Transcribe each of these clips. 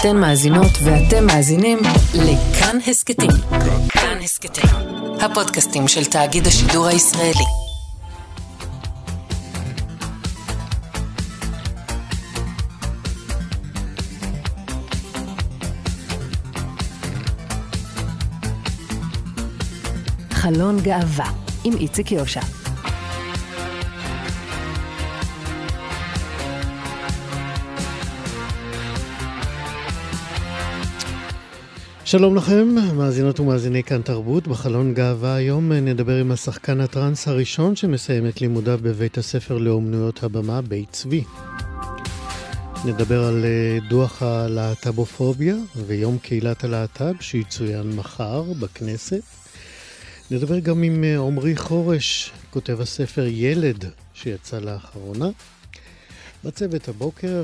אתן מאזינות ואתם מאזינים לכאן הסכתים. כאן הסכתים, הפודקאסטים של תאגיד השידור הישראלי. חלון גאווה עם איציק יושע. שלום לכם, מאזינות ומאזיני כאן תרבות, בחלון גאווה היום נדבר עם השחקן הטראנס הראשון שמסיים את לימודיו בבית הספר לאומנויות הבמה, בית צבי. נדבר על אה, דוח הלהט"בופוביה ויום קהילת הלהט"ב שיצוין מחר בכנסת. נדבר גם עם אה, עמרי חורש, כותב הספר ילד שיצא לאחרונה. בצוות הבוקר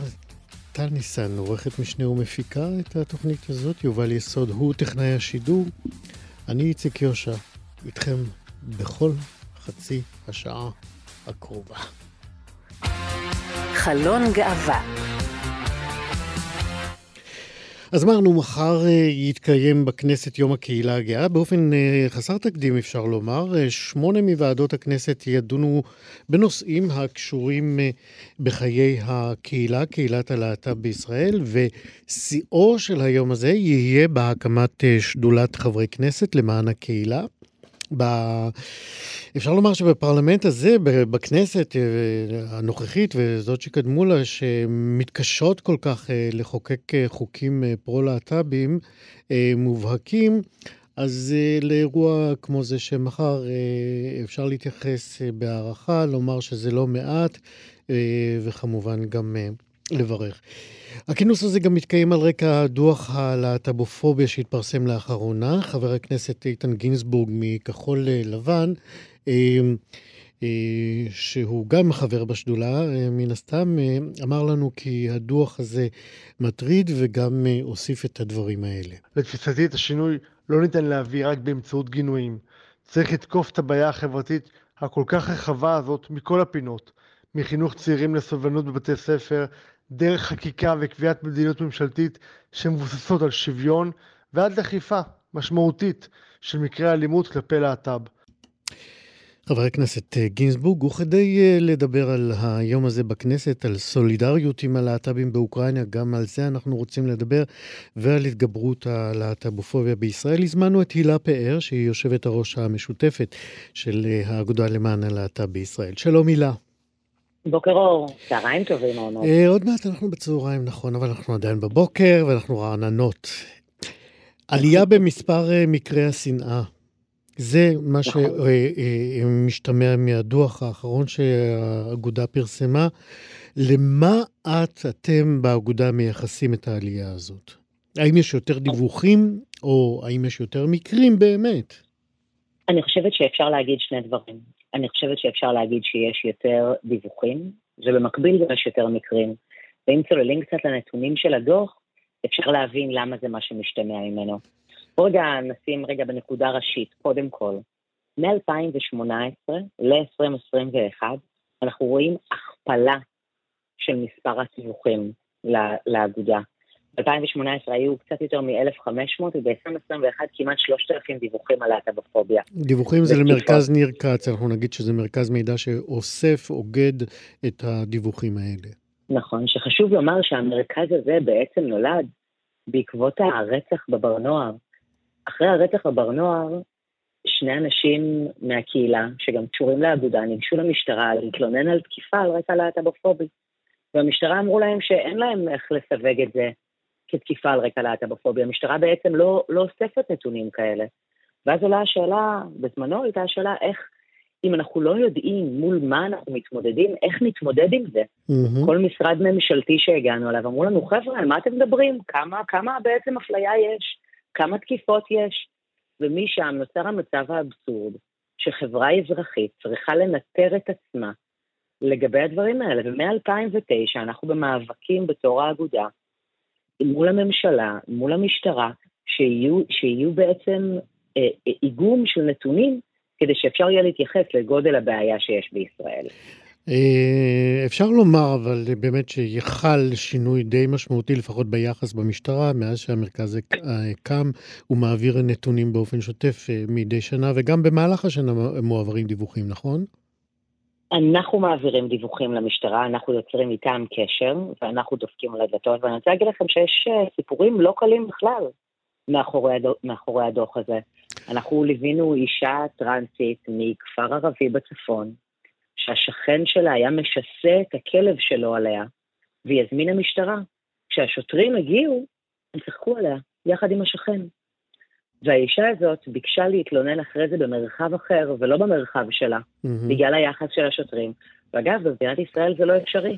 טל ניסן, עורכת משנה ומפיקה את התוכנית הזאת, יובל יסוד הוא טכנאי השידור. אני איציק יושע, איתכם בכל חצי השעה הקרובה. חלון גאווה אז אמרנו, מחר אה, יתקיים בכנסת יום הקהילה הגאה. באופן אה, חסר תקדים, אפשר לומר. אה, שמונה מוועדות הכנסת ידונו בנושאים הקשורים בחיי הקהילה, קהילת הלהט"ב בישראל, ושיאו של היום הזה יהיה בהקמת שדולת חברי כנסת למען הקהילה. ב... אפשר לומר שבפרלמנט הזה, בכנסת אה, הנוכחית וזאת שקדמו לה, שמתקשות כל כך אה, לחוקק אה, חוקים פרו-להט"בים מובהקים, אז לאירוע כמו זה שמחר אפשר להתייחס בהערכה, לומר שזה לא מעט, וכמובן גם לברך. הכינוס הזה גם מתקיים על רקע דוח הלהט"בופוביה שהתפרסם לאחרונה. חבר הכנסת איתן גינזבורג מכחול לבן, אה, אה, שהוא גם חבר בשדולה, אה, מן הסתם, אמר לנו כי הדוח הזה מטריד וגם הוסיף את הדברים האלה. לתפיסתי את השינוי לא ניתן להביא רק באמצעות גינויים. צריך לתקוף את הבעיה החברתית הכל כך רחבה הזאת מכל הפינות, מחינוך צעירים לסובלנות בבתי ספר, דרך חקיקה וקביעת מדיניות ממשלתית שמבוססות על שוויון, ועד לאכיפה משמעותית של מקרי אלימות כלפי להט"ב. חבר הכנסת אה, גינזבורג, וכדי אה, לדבר על היום הזה בכנסת, על סולידריות עם הלהט"בים באוקראינה, גם על זה אנחנו רוצים לדבר, ועל התגברות הלהט"בופוביה בישראל. הזמנו את הילה פאר, שהיא יושבת הראש המשותפת של אה, האגודה למען הלהט"ב בישראל. שלום הילה. בוקר אור, צהריים טובים מאוד. אה, עוד מעט אנחנו בצהריים, נכון, אבל אנחנו עדיין בבוקר ואנחנו רעננות. עלייה במספר אה, מקרי השנאה. זה מה נכון. שמשתמע אה, מהדוח האחרון שהאגודה פרסמה. למה את, אתם באגודה מייחסים את העלייה הזאת? האם יש יותר דיווחים, או האם יש יותר מקרים באמת? אני חושבת שאפשר להגיד שני דברים. אני חושבת שאפשר להגיד שיש יותר דיווחים, ובמקביל גם יש יותר מקרים. ואם צוללים קצת לנתונים של הדוח, אפשר להבין למה זה מה שמשתמע ממנו. רגע נשים רגע בנקודה ראשית, קודם כל. מ-2018 ל-2021 אנחנו רואים הכפלה של מספר הסיבוכים לאגודה. ב-2018 היו קצת יותר מ-1,500, וב-2021 כמעט 3,000 דיווחים על להט"בופוביה. דיווחים זה למרכז ניר כץ, אנחנו נגיד שזה מרכז מידע שאוסף, אוגד את הדיווחים האלה. נכון, שחשוב לומר שהמרכז הזה בעצם נולד בעקבות הרצח בבר נוער. אחרי הרצח בבר נוער, שני אנשים מהקהילה, שגם קשורים לאגודה, ניגשו למשטרה להתלונן על תקיפה על רקע להט"בופובי. והמשטרה אמרו להם שאין להם איך לסווג את זה כתקיפה על רקע להט"בופוביה. המשטרה בעצם לא, לא אוספת נתונים כאלה. ואז עולה השאלה, בזמנו הייתה השאלה איך, אם אנחנו לא יודעים מול מה אנחנו מתמודדים, איך נתמודד עם זה? Mm-hmm. כל משרד ממשלתי שהגענו אליו אמרו לנו, חבר'ה, על מה אתם מדברים? כמה, כמה בעצם אפליה יש? כמה תקיפות יש? ומשם נוצר המצב האבסורד שחברה אזרחית צריכה לנטר את עצמה לגבי הדברים האלה. ומ-2009 אנחנו במאבקים בתור האגודה מול הממשלה, מול המשטרה, שיהיו, שיהיו בעצם אה, אה, איגום של נתונים כדי שאפשר יהיה להתייחס לגודל הבעיה שיש בישראל. אה, אפשר לומר, אבל באמת שיחל שינוי די משמעותי, לפחות ביחס במשטרה, מאז שהמרכז קם, הוא מעביר נתונים באופן שוטף אה, מדי שנה, וגם במהלך השנה מועברים דיווחים, נכון? אנחנו מעבירים דיווחים למשטרה, אנחנו יוצרים איתם קשר, ואנחנו דופקים על הדלתות, ואני רוצה להגיד לכם שיש אה, סיפורים לא קלים בכלל מאחורי, הדוח, מאחורי הדוח הזה. אנחנו ליווינו אישה טרנסית מכפר ערבי בצפון, שהשכן שלה היה משסה את הכלב שלו עליה, והיא הזמינה משטרה. כשהשוטרים הגיעו, הם צחקו עליה, יחד עם השכן. והאישה הזאת ביקשה להתלונן אחרי זה במרחב אחר, ולא במרחב שלה, mm-hmm. בגלל היחס של השוטרים. ואגב, במדינת ישראל זה לא אפשרי.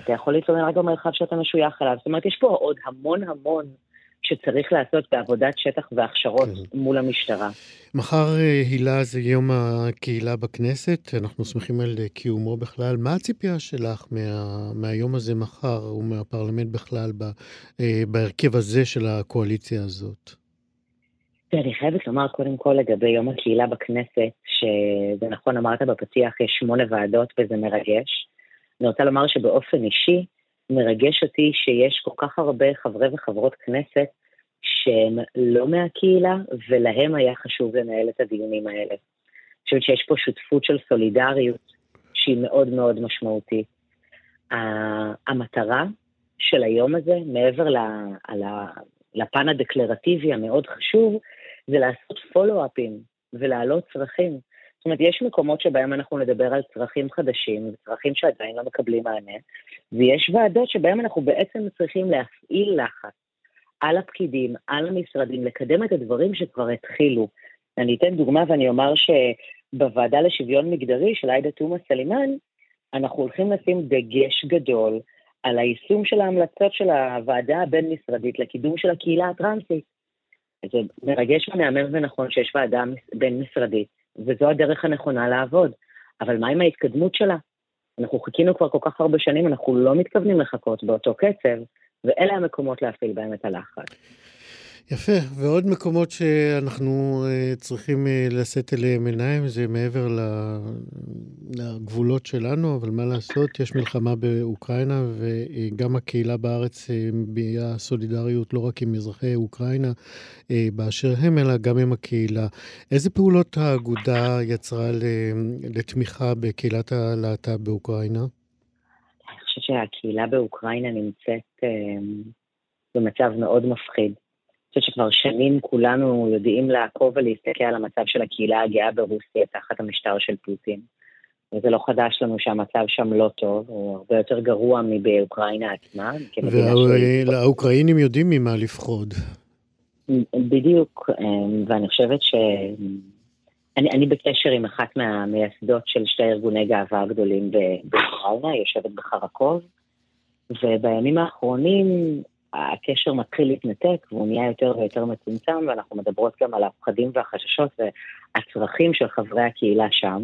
אתה יכול להתלונן רק במרחב שאתה משוייך אליו. זאת אומרת, יש פה עוד המון המון שצריך לעשות בעבודת שטח והכשרות כן. מול המשטרה. מחר, אה, הילה, זה יום הקהילה בכנסת, אנחנו שמחים על אה, קיומו בכלל. מה הציפייה שלך מה, מהיום הזה מחר ומהפרלמנט בכלל ב, אה, בהרכב הזה של הקואליציה הזאת? אני חייבת לומר קודם כל לגבי יום הקהילה בכנסת, שזה נכון, אמרת בפתיח, יש שמונה ועדות וזה מרגש. אני רוצה לומר שבאופן אישי, מרגש אותי שיש כל כך הרבה חברי וחברות כנסת שהם לא מהקהילה, ולהם היה חשוב לנהל את הדיונים האלה. אני חושבת שיש פה שותפות של סולידריות שהיא מאוד מאוד משמעותית. המטרה של היום הזה, מעבר לפן הדקלרטיבי המאוד חשוב, זה לעשות פולו-אפים ולהעלות צרכים. זאת אומרת, יש מקומות שבהם אנחנו נדבר על צרכים חדשים, צרכים שעדיין לא מקבלים מענה, ויש ועדות שבהם אנחנו בעצם צריכים להפעיל לחץ על הפקידים, על המשרדים, לקדם את הדברים שכבר התחילו. אני אתן דוגמה ואני אומר שבוועדה לשוויון מגדרי של עאידה תומא סלימאן, אנחנו הולכים לשים דגש גדול על היישום של ההמלצות של הוועדה הבין-משרדית לקידום של הקהילה הטרנסית. זה מרגש ומהמם ונכון שיש ועדה בין-משרדית, וזו הדרך הנכונה לעבוד. אבל מה עם ההתקדמות שלה? אנחנו חיכינו כבר כל כך הרבה שנים, אנחנו לא מתכוונים לחכות באותו קצב, ואלה המקומות להפעיל בהם את הלחץ. יפה, ועוד מקומות שאנחנו uh, צריכים uh, לשאת אליהם עיניים, זה מעבר לגבולות שלנו, אבל מה לעשות, יש מלחמה באוקראינה, וגם הקהילה בארץ אה, מביעה סולידריות לא רק עם אזרחי אוקראינה באשר הם, אלא גם עם הקהילה. איזה פעולות האגודה יצרה לתמיכה בקהילת הלהט"ב באוקראינה? אני חושבת שהקהילה באוקראינה נמצאת במצב מאוד מפחיד. חושבת שכבר שנים כולנו יודעים לעקוב ולהסתכל על המצב של הקהילה הגאה ברוסיה תחת המשטר של פוטין. וזה לא חדש לנו שהמצב שם לא טוב, הוא הרבה יותר גרוע מבאוקראינה עצמה. והאוקראינים יודעים ממה לפחוד. בדיוק, אמ, ואני חושבת ש... אני, אני בקשר עם אחת מהמייסדות של שתי ארגוני גאווה הגדולים באוקראינה, יושבת בחרקוב, ובימים האחרונים הקשר מתחיל להתנתק והוא נהיה יותר ויותר מצומצם, ואנחנו מדברות גם על הפחדים והחששות והצרכים של חברי הקהילה שם.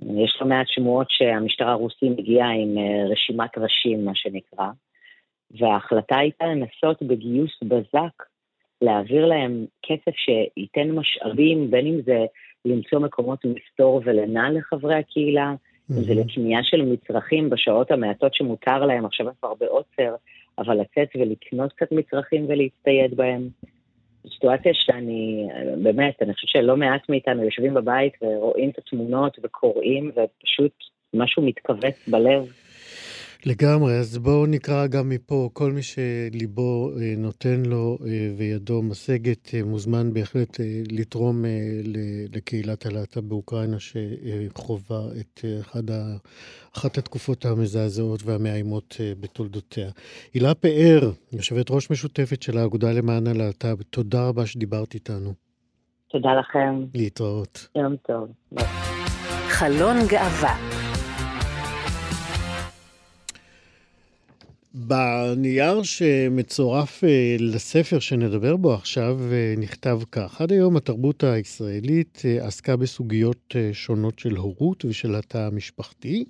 יש לא מעט שמועות שהמשטר הרוסי מגיע עם אה, רשימת ראשים, מה שנקרא, וההחלטה הייתה לנסות בגיוס בזק להעביר להם כסף שייתן משאבים, בין אם זה למצוא מקומות מסתור ולינה לחברי הקהילה, אם זה לקנייה של מצרכים בשעות המעטות שמותר להם, עכשיו הם כבר בעוצר, אבל לצאת ולקנות קצת מצרכים ולהצטייד בהם. סיטואציה שאני, באמת, אני חושבת שלא מעט מאיתנו יושבים בבית ורואים את התמונות וקוראים, ופשוט משהו מתכווץ בלב. לגמרי, אז בואו נקרא גם מפה, כל מי שליבו אה, נותן לו אה, וידו משגת, אה, מוזמן בהחלט לתרום לקהילת הלהט"ב באוקראינה, שחווה את אחד ה, אחת התקופות המזעזעות והמאיימות בתולדותיה. הילה פאר, יושבת ראש משותפת של האגודה למען הלהט"ב, תודה רבה שדיברת איתנו. תודה לכם. להתראות. יום טוב. חלון גאווה בנייר שמצורף אה, לספר שנדבר בו עכשיו אה, נכתב כך: עד היום התרבות הישראלית אה, עסקה בסוגיות שונות של הורות ושל התא המשפחתי.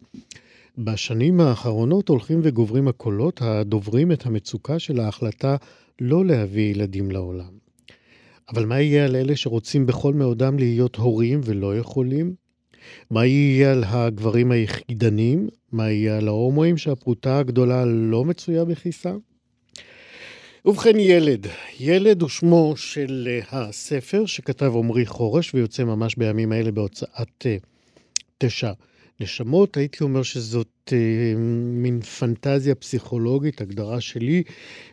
בשנים האחרונות הולכים וגוברים הקולות הדוברים את המצוקה של ההחלטה לא להביא ילדים לעולם. אבל מה יהיה על אלה שרוצים בכל מאודם להיות הורים ולא יכולים? מה יהיה על הגברים היחידנים? מה יהיה על ההומואים שהפרוטה הגדולה לא מצויה בכיסם? ובכן, ילד. ילד הוא שמו של uh, הספר שכתב עמרי חורש ויוצא ממש בימים האלה בהוצאת uh, תשע נשמות. הייתי אומר שזאת uh, מין פנטזיה פסיכולוגית, הגדרה שלי,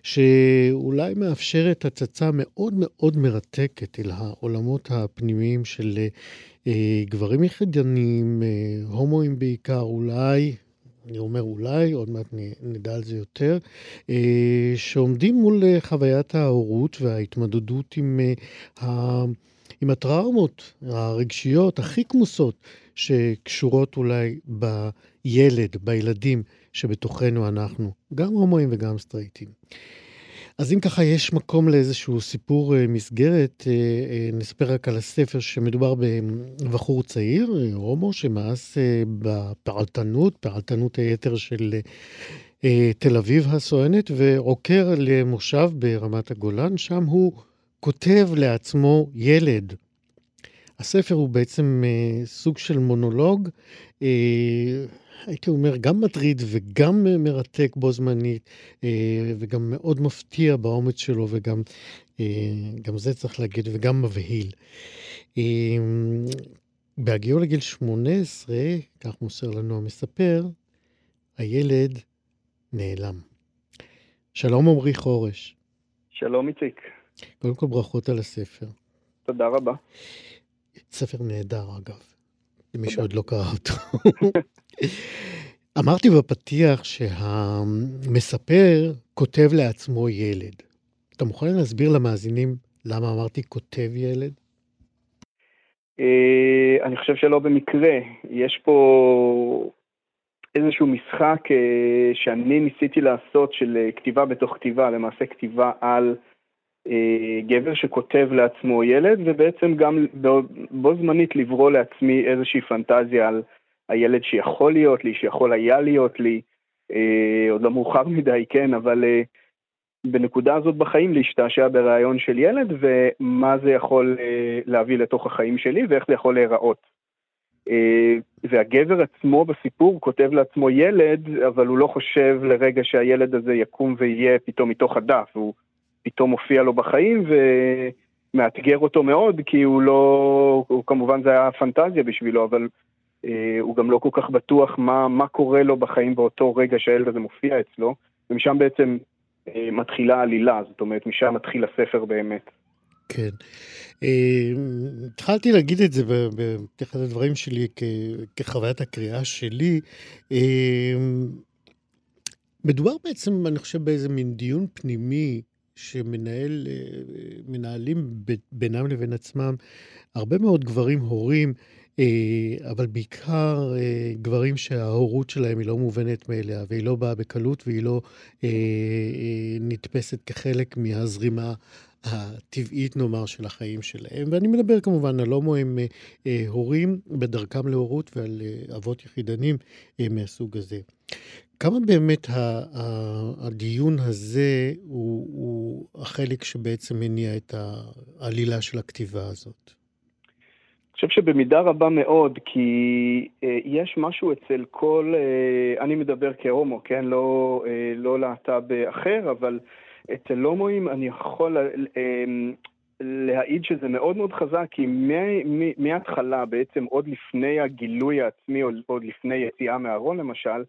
שאולי מאפשרת הצצה מאוד מאוד מרתקת אל העולמות הפנימיים של uh, גברים יחידניים, uh, הומואים בעיקר, אולי אני אומר אולי, עוד מעט נדע על זה יותר, אה, שעומדים מול אה, חוויית ההורות וההתמודדות עם, אה, עם הטראומות הרגשיות הכי כמוסות שקשורות אולי בילד, בילדים שבתוכנו אנחנו, גם הומואים וגם סטרייטים. אז אם ככה יש מקום לאיזשהו סיפור אה, מסגרת, אה, אה, נספר רק על הספר שמדובר בבחור צעיר, הומו, שמאס בפעלתנות, פעלתנות היתר של תל אביב הסואנת, ועוקר למושב ברמת הגולן, שם הוא כותב לעצמו ילד. הספר הוא בעצם סוג של מונולוג הייתי אומר, גם מטריד וגם מרתק בו זמנית, אה, וגם מאוד מפתיע באומץ שלו, וגם אה, גם זה צריך להגיד, וגם מבהיל. אה, בהגיעו לגיל 18, כך מוסר לנו המספר, הילד נעלם. שלום עמרי חורש. שלום איציק. קודם כל ברכות על הספר. תודה רבה. ספר נהדר אגב, למי שעוד לא קרא אותו. אמרתי בפתיח שהמספר כותב לעצמו ילד. אתה מוכן להסביר למאזינים למה אמרתי כותב ילד? אה, אני חושב שלא במקרה. יש פה איזשהו משחק אה, שאני ניסיתי לעשות של אה, כתיבה בתוך כתיבה, למעשה כתיבה על גבר שכותב לעצמו ילד, ובעצם גם בו זמנית לברוא לעצמי איזושהי פנטזיה על הילד שיכול להיות לי, שיכול היה להיות לי, אה, עוד לא מאוחר מדי, כן, אבל אה, בנקודה הזאת בחיים להשתעשע ברעיון של ילד ומה זה יכול אה, להביא לתוך החיים שלי ואיך זה יכול להיראות. אה, והגבר עצמו בסיפור כותב לעצמו ילד, אבל הוא לא חושב לרגע שהילד הזה יקום ויהיה פתאום מתוך הדף, הוא פתאום מופיע לו בחיים ומאתגר אותו מאוד, כי הוא לא, הוא כמובן זה היה פנטזיה בשבילו, אבל הוא גם לא כל כך בטוח מה, מה קורה לו בחיים באותו רגע שהילד הזה מופיע אצלו, ומשם בעצם אה, מתחילה העלילה, זאת אומרת, משם מתחיל הספר באמת. כן. אה, התחלתי להגיד את זה בפתיחת הדברים שלי כחוויית הקריאה שלי. מדובר בעצם, אני חושב, באיזה מין דיון פנימי שמנהל, מנהלים בינם לבין עצמם הרבה מאוד גברים הורים אה, אבל בעיקר אה, גברים שההורות שלהם היא לא מובנת מאליה, והיא לא באה בקלות והיא לא אה, נתפסת כחלק מהזרימה הטבעית, נאמר, של החיים שלהם. ואני מדבר כמובן על הומואים הורים בדרכם להורות ועל אבות יחידנים מהסוג הזה. כמה באמת הדיון הזה הוא, הוא החלק שבעצם מניע את העלילה של הכתיבה הזאת? חושב שבמידה רבה מאוד, כי אה, יש משהו אצל כל, אה, אני מדבר כהומו, כן? לא, אה, לא להט"ב אחר, אבל אצל הומואים אני יכול אה, להעיד שזה מאוד מאוד חזק, כי מההתחלה, בעצם עוד לפני הגילוי העצמי, עוד לפני יציאה מהארון למשל,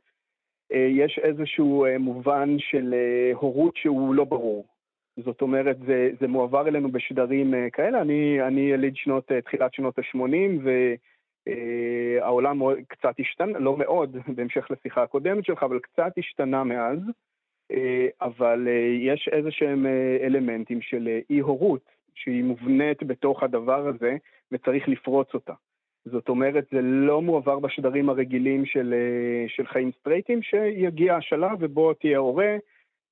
יש איזשהו מובן של הורות שהוא לא ברור. זאת אומרת, זה, זה מועבר אלינו בשדרים uh, כאלה. אני, אני יליד שנות, uh, תחילת שנות ה-80, והעולם uh, קצת השתנה, לא מאוד, בהמשך לשיחה הקודמת שלך, אבל קצת השתנה מאז. אבל יש איזה שהם אלמנטים של אי-הורות, שהיא מובנית בתוך הדבר הזה, וצריך לפרוץ אותה. זאת אומרת, זה לא מועבר בשדרים הרגילים של, של חיים סטרייטים, שיגיע השלב ובו תהיה הורה,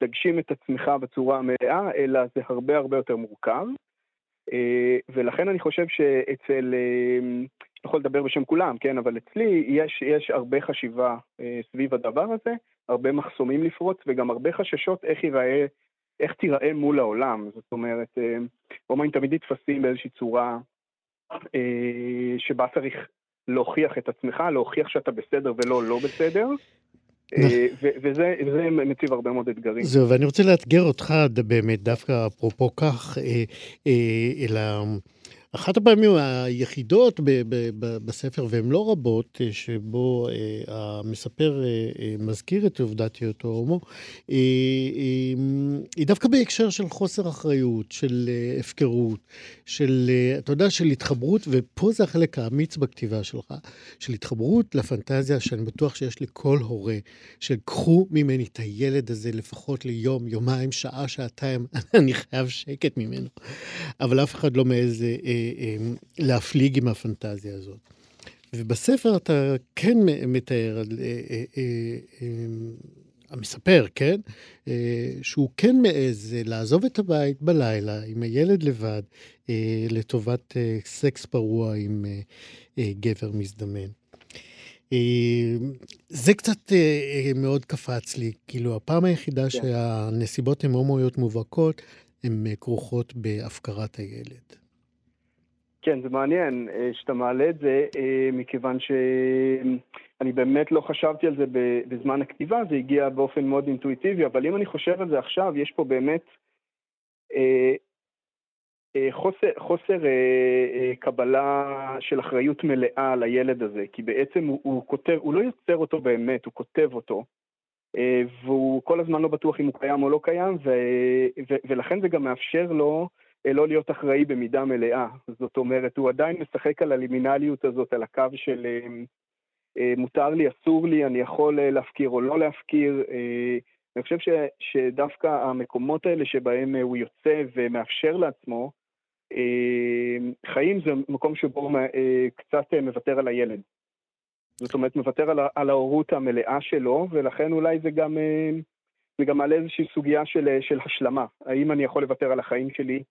תגשים את עצמך בצורה המלאה, אלא זה הרבה הרבה יותר מורכב. אה, ולכן אני חושב שאצל, אה, יכול לדבר בשם כולם, כן, אבל אצלי יש, יש הרבה חשיבה אה, סביב הדבר הזה, הרבה מחסומים לפרוץ וגם הרבה חששות איך ייראה, איך תיראה מול העולם. זאת אומרת, הומואים תמיד נתפסים באיזושהי צורה שבה צריך להוכיח את עצמך, להוכיח שאתה בסדר ולא לא בסדר. אה, וזה מציב הרבה מאוד אתגרים. זהו, ואני רוצה לאתגר אותך באמת, דווקא אפרופו כך, אלא אחת הפעמים היחידות ב- ב- ב- בספר, והן לא רבות, אה, שבו אה, המספר אה, אה, מזכיר את עובדת היותו הומו, אה, אה, היא דווקא בהקשר של חוסר אחריות, של אה, הפקרות, של, אה, אתה יודע, של התחברות, ופה זה החלק האמיץ בכתיבה שלך, של התחברות לפנטזיה שאני בטוח שיש לכל הורה, של קחו ממני את הילד הזה לפחות ליום, יומיים, שעה, שעתיים, אני חייב שקט ממנו. אבל אף אחד לא. אה, אה, להפליג עם הפנטזיה הזאת. ובספר אתה כן מתאר, אה, אה, המספר, כן? שהוא כן מעז לעזוב את הבית בלילה עם הילד לבד לטובת סקס פרוע עם גבר מזדמן. זה קצת מאוד קפץ לי, כאילו הפעם היחידה כן. שהנסיבות הן הומואיות מובהקות, הן כרוכות בהפקרת הילד. כן, זה מעניין אה, שאתה מעלה את זה, אה, מכיוון שאני באמת לא חשבתי על זה בזמן הכתיבה, זה הגיע באופן מאוד אינטואיטיבי, אבל אם אני חושב על זה עכשיו, יש פה באמת אה, חוסר, חוסר קבלה של אחריות מלאה על הילד הזה, כי בעצם הוא, הוא כותב, הוא לא יוצר אותו באמת, הוא כותב אותו, והוא כל הזמן לא בטוח אם הוא קיים או לא קיים, ו, ו, ולכן זה גם מאפשר לו לא להיות אחראי במידה מלאה. זאת אומרת, הוא עדיין משחק על הלימינליות הזאת, על הקו של אה, אה, מותר לי, אסור לי, אני יכול אה, להפקיר או לא להפקיר. אני חושב ש, שדווקא המקומות האלה שבהם הוא יוצא ומאפשר לעצמו, חיים זה מקום שבו קצת מוותר על הילד. זאת אומרת, מוותר על, על ההורות המלאה שלו, ולכן אולי זה גם, זה גם מעלה איזושהי סוגיה של, של השלמה. האם אני יכול לוותר על החיים שלי אה,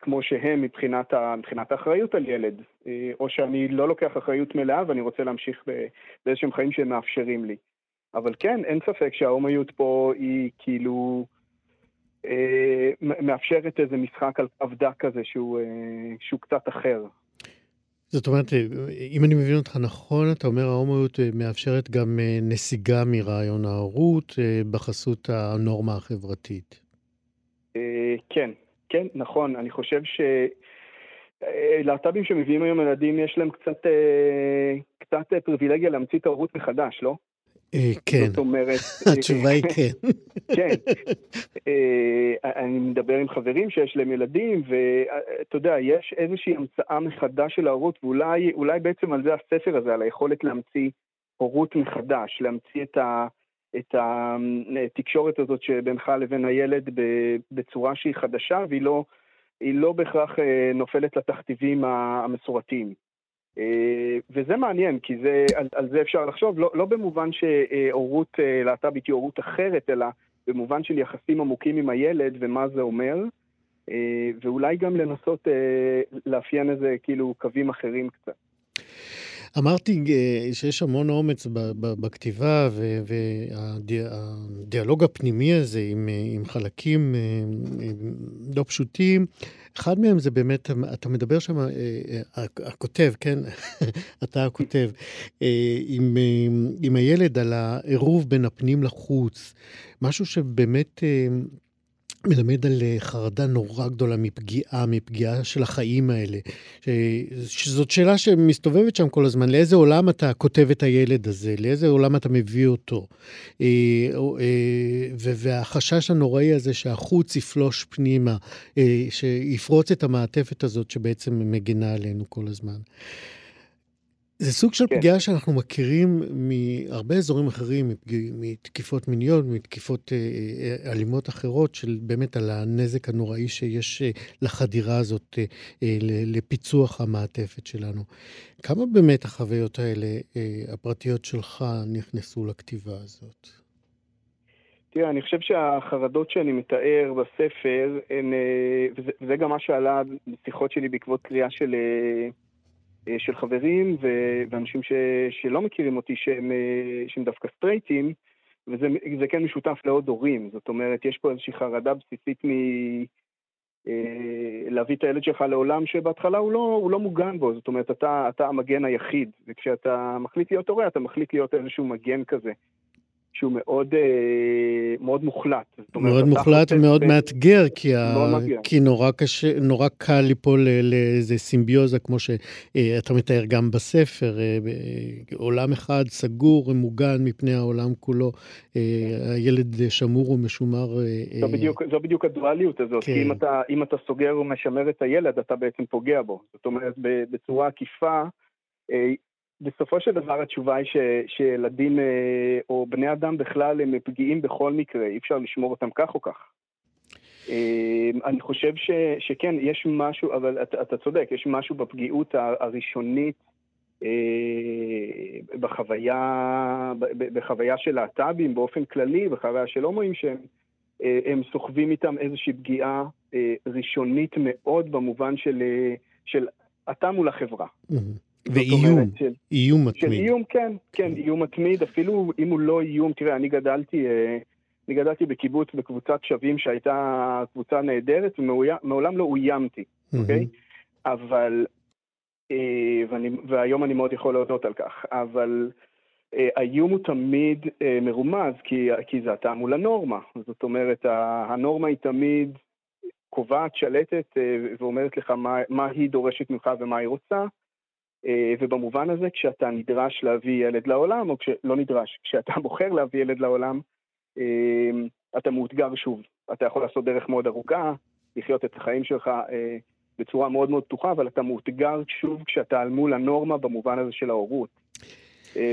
כמו שהם מבחינת, ה, מבחינת האחריות על ילד, אה, או שאני לא לוקח אחריות מלאה ואני רוצה להמשיך באיזשהם חיים שהם מאפשרים לי. אבל כן, אין ספק שההומיות פה היא כאילו אה, מאפשרת איזה משחק על עבדה כזה שהוא, אה, שהוא קצת אחר. זאת אומרת, אה, אם אני מבין אותך נכון, אתה אומר ההומואיות מאפשרת גם נסיגה מרעיון ההורות בחסות הנורמה החברתית. כן, כן, נכון. אני חושב ש... אה, להט"בים שמביאים היום ילדים, יש להם קצת, אה, קצת פריבילגיה להמציא את ההורות מחדש, לא? אה, כן. זאת אומרת... התשובה היא כן. כן. אני מדבר עם חברים שיש להם ילדים, ואתה יודע, יש איזושהי המצאה מחדש של ההורות, ואולי בעצם על זה הספר הזה, על היכולת להמציא הורות מחדש, להמציא את ה... את התקשורת הזאת שבינך לבין הילד בצורה שהיא חדשה והיא לא, לא בהכרח אה, נופלת לתכתיבים המסורתיים. אה, וזה מעניין, כי זה, על, על זה אפשר לחשוב, לא, לא במובן שהורות אה, להט"בית היא הורות אחרת, אלא במובן של יחסים עמוקים עם הילד ומה זה אומר, ואולי גם לנסות לאפיין איזה כאילו קווים אחרים קצת. אמרתי אה, שיש המון אומץ בכתיבה, והדיאלוג הפנימי הזה עם, אה, עם חלקים אה, לא פשוטים, אחד מהם זה באמת, אתה מדבר שם, הכותב, כן? אתה הכותב, עם, עם הילד על העירוב בין הפנים לחוץ, משהו שבאמת מלמד על אה, חרדה נורא גדולה מפגיעה, מפגיעה של החיים האלה. ש... שזאת שאלה שמסתובבת שם כל הזמן, לאיזה עולם אתה כותב את הילד הזה? לאיזה עולם אתה מביא אותו? אה, אה, והחשש הנוראי הזה שהחוץ יפלוש פנימה, שיפרוץ את המעטפת הזאת שבעצם מגינה עלינו כל הזמן. זה סוג של כן. פגיעה שאנחנו מכירים מהרבה אזורים אחרים, מתקיפות מיניות, מתקיפות אה, אה, אלימות אחרות, של באמת על הנזק הנוראי שיש אה, לחדירה הזאת לפיצוח המעטפת שלנו. כמה באמת החוויות האלה, הפרטיות שלך, נכנסו לכתיבה הזאת? תראה, אני חושב שהחרדות שאני מתאר בספר, הן, וזה, וזה גם מה שעלה בשיחות שלי בעקבות קריאה של... אה, של חברים ואנשים ש, שלא מכירים אותי שהם, אה, שהם דווקא סטרייטים, וזה כן משותף לעוד הורים. זאת אומרת, יש פה איזושהי חרדה בסיסית מ, אה, להביא את הילד שלך לעולם שבהתחלה הוא לא, הוא לא מוגן בו, זאת אומרת, אתה, אתה המגן היחיד, וכשאתה מחליט להיות הורה, אתה מחליט להיות איזשהו מגן כזה. שהוא מאוד, אה, מאוד מוחלט. מאוד מוחלט ומאוד מאתגר, כי, ה... כי נורא, קשה, נורא קל ליפול לאיזה סימביוזה, כמו שאתה מתאר גם בספר, אה, עולם אחד סגור, מוגן מפני העולם כולו, אה, הילד שמור ומשומר. זו בדיוק, זו בדיוק הדואליות הזאת, כן. כי אם אתה, אם אתה סוגר ומשמר את הילד, אתה בעצם פוגע בו. זאת אומרת, בצורה עקיפה, בסופו של דבר התשובה היא ש, שילדים אה, או בני אדם בכלל הם פגיעים בכל מקרה, אי אפשר לשמור אותם כך או כך. אה, אני חושב ש, שכן, יש משהו, אבל אתה, אתה צודק, יש משהו בפגיעות הראשונית אה, בחוויה, בחוויה של להט"בים באופן כללי, בחוויה של הומואים שהם הם סוחבים איתם איזושהי פגיעה ראשונית מאוד במובן של, של אתה מול החברה. Mm-hmm. ואיום, של, איום מתמיד. של איום, כן, כן, איום מתמיד, אפילו אם הוא לא איום, תראה, אני גדלתי, אה, אני גדלתי בקיבוץ בקבוצת שווים שהייתה קבוצה נהדרת, ומעולם לא אוימתי, אוקיי? אבל, אה, ואני, והיום אני מאוד יכול להודות על כך, אבל אה, האיום הוא תמיד מרומז, כי, כי זה אתה מול הנורמה. זאת אומרת, הנורמה היא תמיד קובעת, שלטת, ואומרת לך מה, מה היא דורשת ממך ומה היא רוצה. אה, ובמובן הזה, כשאתה נדרש להביא ילד לעולם, או כשלא נדרש, כשאתה בוחר להביא ילד לעולם, אה, אתה מאותגר שוב. אתה יכול לעשות דרך מאוד ארוכה, לחיות את החיים שלך אה, בצורה מאוד מאוד פתוחה, אבל אתה מאותגר שוב כשאתה על מול הנורמה במובן הזה של ההורות.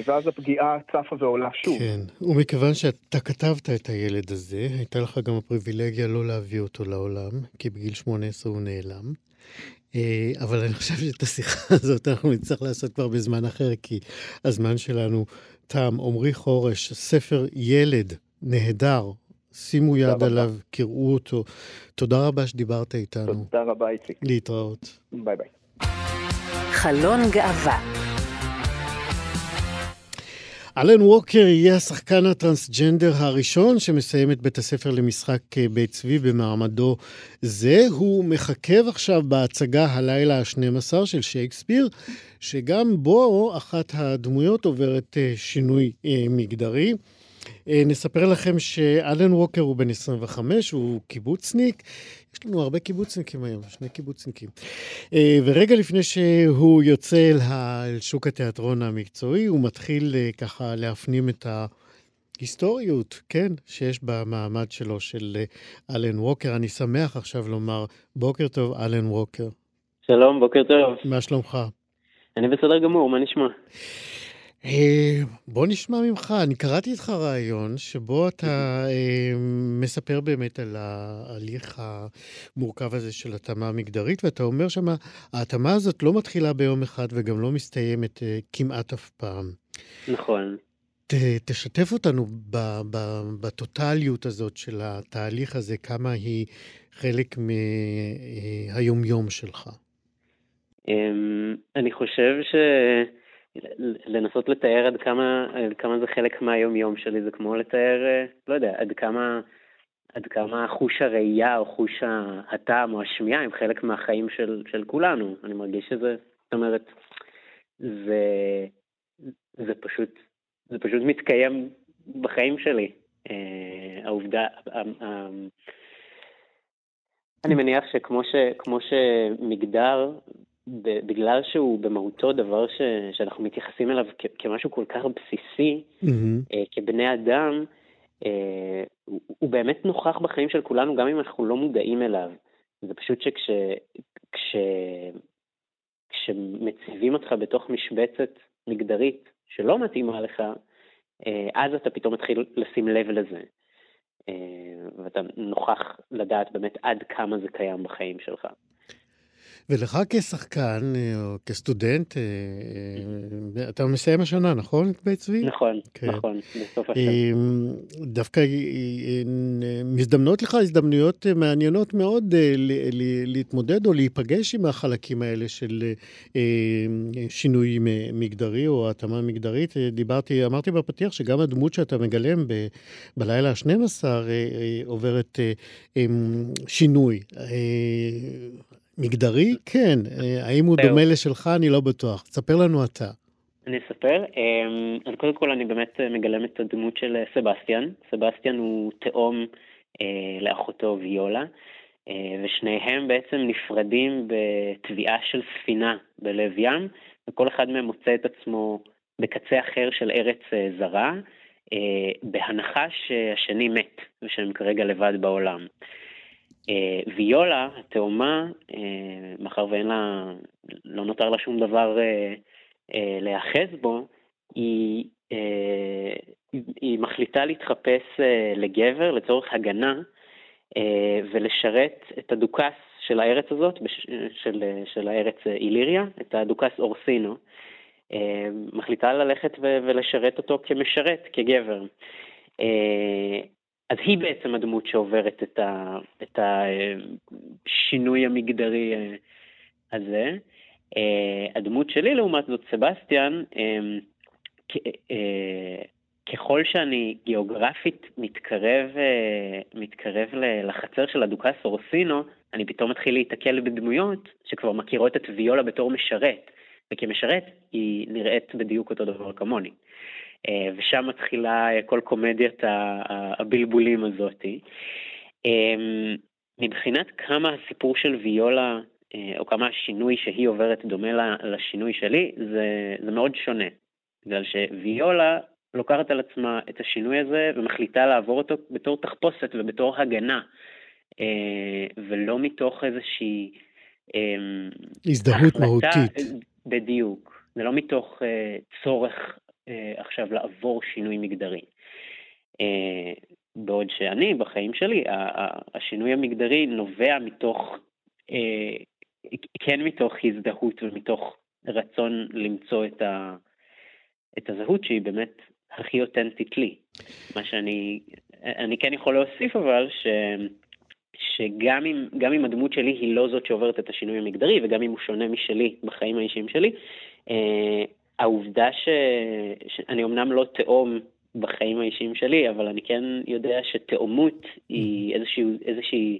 ואז הפגיעה צפה ועולה שוב. כן, ומכיוון שאתה כתבת את הילד הזה, הייתה לך גם הפריבילגיה לא להביא אותו לעולם, כי בגיל 18 הוא נעלם. אה, אבל אני חושב שאת השיחה הזאת אנחנו נצטרך לעשות כבר בזמן אחר, כי הזמן שלנו תם. עמרי חורש, ספר ילד נהדר, שימו יד עליו, קראו אותו. תודה רבה שדיברת איתנו. תודה רבה, איציק. להתראות. ביי ביי. חלון גאווה אלן ווקר יהיה השחקן הטרנסג'נדר הראשון שמסיים את בית הספר למשחק אה, בית צבי במעמדו זה. הוא מחכב עכשיו בהצגה הלילה ה-12 של שייקספיר, שגם בו אחת הדמויות עוברת אה, שינוי אה, מגדרי. נספר לכם שאלן ווקר הוא בן 25, הוא קיבוצניק, יש לנו הרבה קיבוצניקים היום, שני קיבוצניקים. אה, ורגע לפני שהוא יוצא אל שוק התיאטרון המקצועי, הוא מתחיל אה, ככה להפנים את ההיסטוריות, כן, שיש במעמד שלו של אה, אלן ווקר. אני שמח עכשיו לומר בוקר טוב, אלן ווקר. שלום, בוקר טוב. מה שלומך? אני בסדר גמור, מה נשמע? אה, בוא נשמע ממך, אני קראתי איתך ראיון שבו אתה אה, מספר באמת על ההליך המורכב הזה של התאמה מגדרית, ואתה אומר שמה, ההתאמה הזאת לא מתחילה ביום אחד וגם לא מסתיימת אה, כמעט אף פעם. נכון. ת, תשתף אותנו ב, ב, בטוטליות הזאת של התהליך הזה, כמה היא חלק מהיומיום שלך. אמ, אני חושב ש... לנסות לתאר עד כמה, עד כמה זה חלק מהיום-יום שלי, זה כמו לתאר, אה, לא יודע, עד כמה, עד כמה חוש הראייה או חוש הטעם או השמיעה הם חלק מהחיים של, של כולנו. אני מרגיש שזה, זאת אומרת, זה, זה פשוט, זה פשוט מתקיים בחיים שלי. אה, העובדה, אני מניח שכמו ש, שמגדר בגלל שהוא במהותו דבר ש, שאנחנו מתייחסים אליו כ, כמשהו כל כך בסיסי, mm-hmm. אה, כבני אדם, אה, הוא, הוא באמת נוכח בחיים של כולנו, גם אם אנחנו לא מודעים אליו. זה פשוט שכש... כש, כשמציבים אותך בתוך משבצת מגדרית שלא מתאימה לך, אה, אז אתה פתאום מתחיל לשים לב לזה. אה, ואתה נוכח לדעת באמת עד כמה זה קיים בחיים שלך. ולך כשחקן או כסטודנט, אתה מסיים השנה, נכון, את בית צבי? נכון, כן. נכון, בסוף השנה. דווקא מזדמנות לך הזדמנויות מעניינות מאוד להתמודד או להיפגש עם החלקים האלה של שינוי מגדרי או התאמה מגדרית. דיברתי, אמרתי בפתיח שגם הדמות שאתה מגלם בלילה ה-12 עוברת שינוי. מגדרי? כן. האם הוא דומה לשלך? אני לא בטוח. תספר לנו אתה. אני אספר. אז קודם כל אני באמת מגלם את הדמות של סבסטיאן. סבסטיאן הוא תאום לאחותו ויולה, ושניהם בעצם נפרדים בתביעה של ספינה בלב ים, וכל אחד מהם מוצא את עצמו בקצה אחר של ארץ זרה, בהנחה שהשני מת, ושהם כרגע לבד בעולם. ויולה, התאומה, מאחר ואין לה, לא נותר לה שום דבר להיאחז בו, היא, היא מחליטה להתחפש לגבר לצורך הגנה ולשרת את הדוכס של הארץ הזאת, של, של הארץ איליריה, את הדוכס אורסינו. מחליטה ללכת ולשרת אותו כמשרת, כגבר. אז היא בעצם הדמות שעוברת את, ה, את השינוי המגדרי הזה. הדמות שלי, לעומת זאת, סבסטיאן, ככל שאני גיאוגרפית מתקרב, מתקרב לחצר של הדוכס אורסינו, אני פתאום מתחיל להיתקל בדמויות שכבר מכירות את ויולה בתור משרת, וכמשרת היא נראית בדיוק אותו דבר כמוני. ושם מתחילה כל קומדיית הבלבולים הזאתי. מבחינת כמה הסיפור של ויולה, או כמה השינוי שהיא עוברת דומה לשינוי שלי, זה, זה מאוד שונה. בגלל שוויולה לוקחת על עצמה את השינוי הזה ומחליטה לעבור אותו בתור תחפושת ובתור הגנה, ולא מתוך איזושהי... הזדהות מהותית. בדיוק. זה לא מתוך צורך עכשיו לעבור שינוי מגדרי. בעוד שאני, בחיים שלי, השינוי המגדרי נובע מתוך, כן מתוך הזדהות ומתוך רצון למצוא את, ה, את הזהות שהיא באמת הכי אותנטית לי. מה שאני, אני כן יכול להוסיף אבל, ש... שגם אם, אם הדמות שלי היא לא זאת שעוברת את השינוי המגדרי, וגם אם הוא שונה משלי בחיים האישיים שלי, העובדה ש... שאני אמנם לא תאום בחיים האישיים שלי, אבל אני כן יודע שתאומות היא איזושהי, איזושהי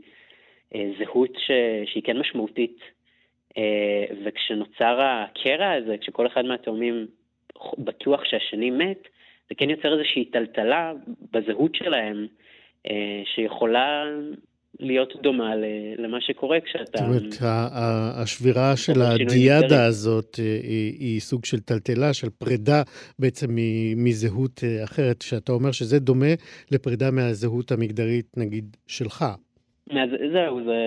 אה, זהות ש... שהיא כן משמעותית. אה, וכשנוצר הקרע הזה, כשכל אחד מהתאומים בטוח שהשני מת, זה כן יוצר איזושהי טלטלה בזהות שלהם, אה, שיכולה להיות דומה למה שקורה כשאתה... זאת אומרת, השבירה של הדיאדה הזאת אה, היא סוג של טלטלה, של פרידה בעצם מזהות אה, אחרת, שאתה אומר שזה דומה לפרידה מהזהות המגדרית, נגיד, שלך. זהו, זה,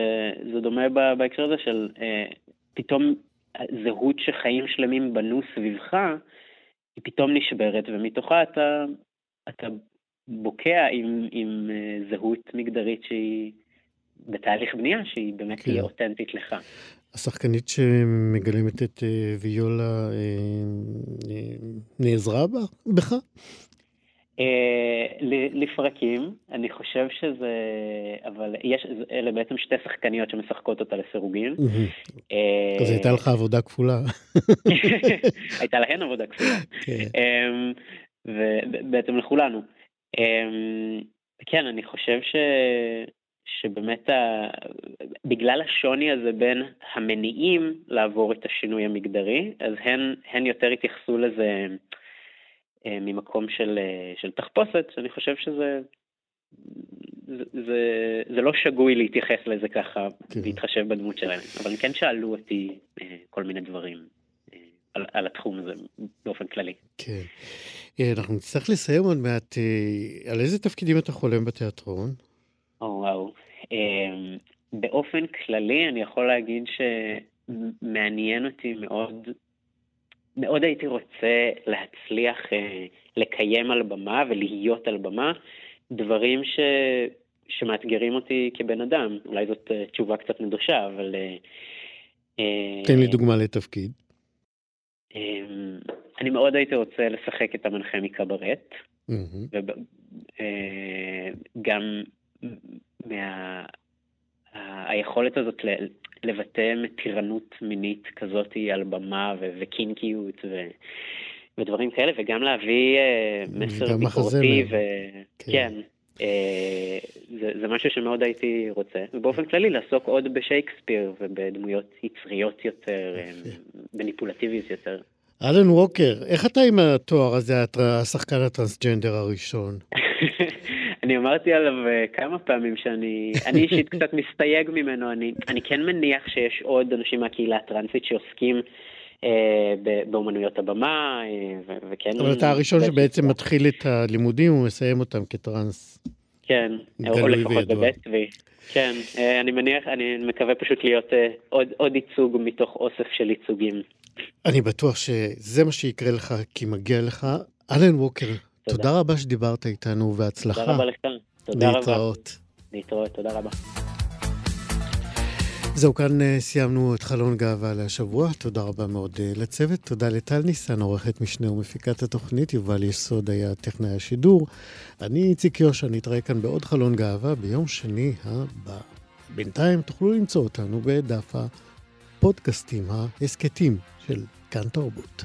זה דומה בהקשר הזה של אה, פתאום זהות שחיים שלמים בנו סביבך, היא פתאום נשברת, ומתוכה אתה, אתה בוקע עם, עם זהות מגדרית שהיא... בתהליך בנייה שהיא באמת כן. תהיה אותנטית לך. השחקנית שמגלמת את אה, ויולה אה, אה, נעזרה בך? לפרקים, אני חושב שזה, אבל יש, אלה בעצם שתי שחקניות שמשחקות אותה לסירוגין. אז הייתה לך עבודה כפולה. הייתה להן עבודה כפולה. כן. ובעצם לכולנו. כן, אני חושב ש... שבאמת ה... בגלל השוני הזה בין המניעים לעבור את השינוי המגדרי, אז הן, הן יותר התייחסו לזה אה, ממקום של, אה, של תחפושת, שאני חושב שזה זה, זה, זה לא שגוי להתייחס לזה ככה, כן. להתחשב בדמות שלהם, אבל כן שאלו אותי אה, כל מיני דברים על, על התחום הזה באופן כללי. כן. אנחנו נצטרך לסיים עוד מעט. על איזה תפקידים אתה חולם בתיאטרון? או וואו. אמ, באופן כללי אני יכול להגיד שמעניין אותי מאוד, מאוד הייתי רוצה להצליח אה, לקיים על במה ולהיות על במה דברים ש... שמאתגרים אותי כבן אדם. אולי זאת אה, תשובה קצת נדושה, אבל תן לי דוגמה לתפקיד. אני מאוד הייתי רוצה לשחק את המנחה מקברט, וגם מה... היכולת הזאת לבטא מתירנות מינית כזאת על במה וקינקיות ו... ודברים כאלה, וגם להביא מסר ביקורתי, וכן, כן. אה, זה, זה משהו שמאוד הייתי רוצה, ובאופן כללי לעסוק עוד בשייקספיר ובדמויות יצריות יותר, אה, מניפולטיביות יותר. אלן ווקר, איך אתה עם התואר הזה, השחקן הטרנסג'נדר הראשון? אני אמרתי עליו אה, כמה פעמים שאני, אני אישית קצת מסתייג ממנו, אני, אני כן מניח שיש עוד אנשים מהקהילה הטרנסית שעוסקים אה, באומנויות הבמה, אה, וכן... אבל אתה הראשון שבעצם מתחיל את הלימודים ומסיים אותם כטרנס. כן, או לפחות בבית צבי. כן, אה, אני מניח, אני מקווה פשוט להיות עוד, עוד ייצוג מתוך אוסף של ייצוגים. אני בטוח שזה מה שיקרה לך, כי מגיע לך. אלן ווקר, תודה, תודה רבה שדיברת איתנו, והצלחה. תודה רבה לך, תודה להתראות. רבה. להתראות, תודה רבה. זהו, כאן אה, סיימנו את חלון גאווה להשבוע. תודה רבה מאוד אה, לצוות. תודה לטל ניסן, עורכת משנה ומפיקת התוכנית. יובל יסוד היה טכנאי השידור. אני איציק יושע, נתראה כאן בעוד חלון גאווה ביום שני הבא. בינתיים תוכלו למצוא אותנו בדף הפודקאסטים, ההסכתים של כאן תרבות.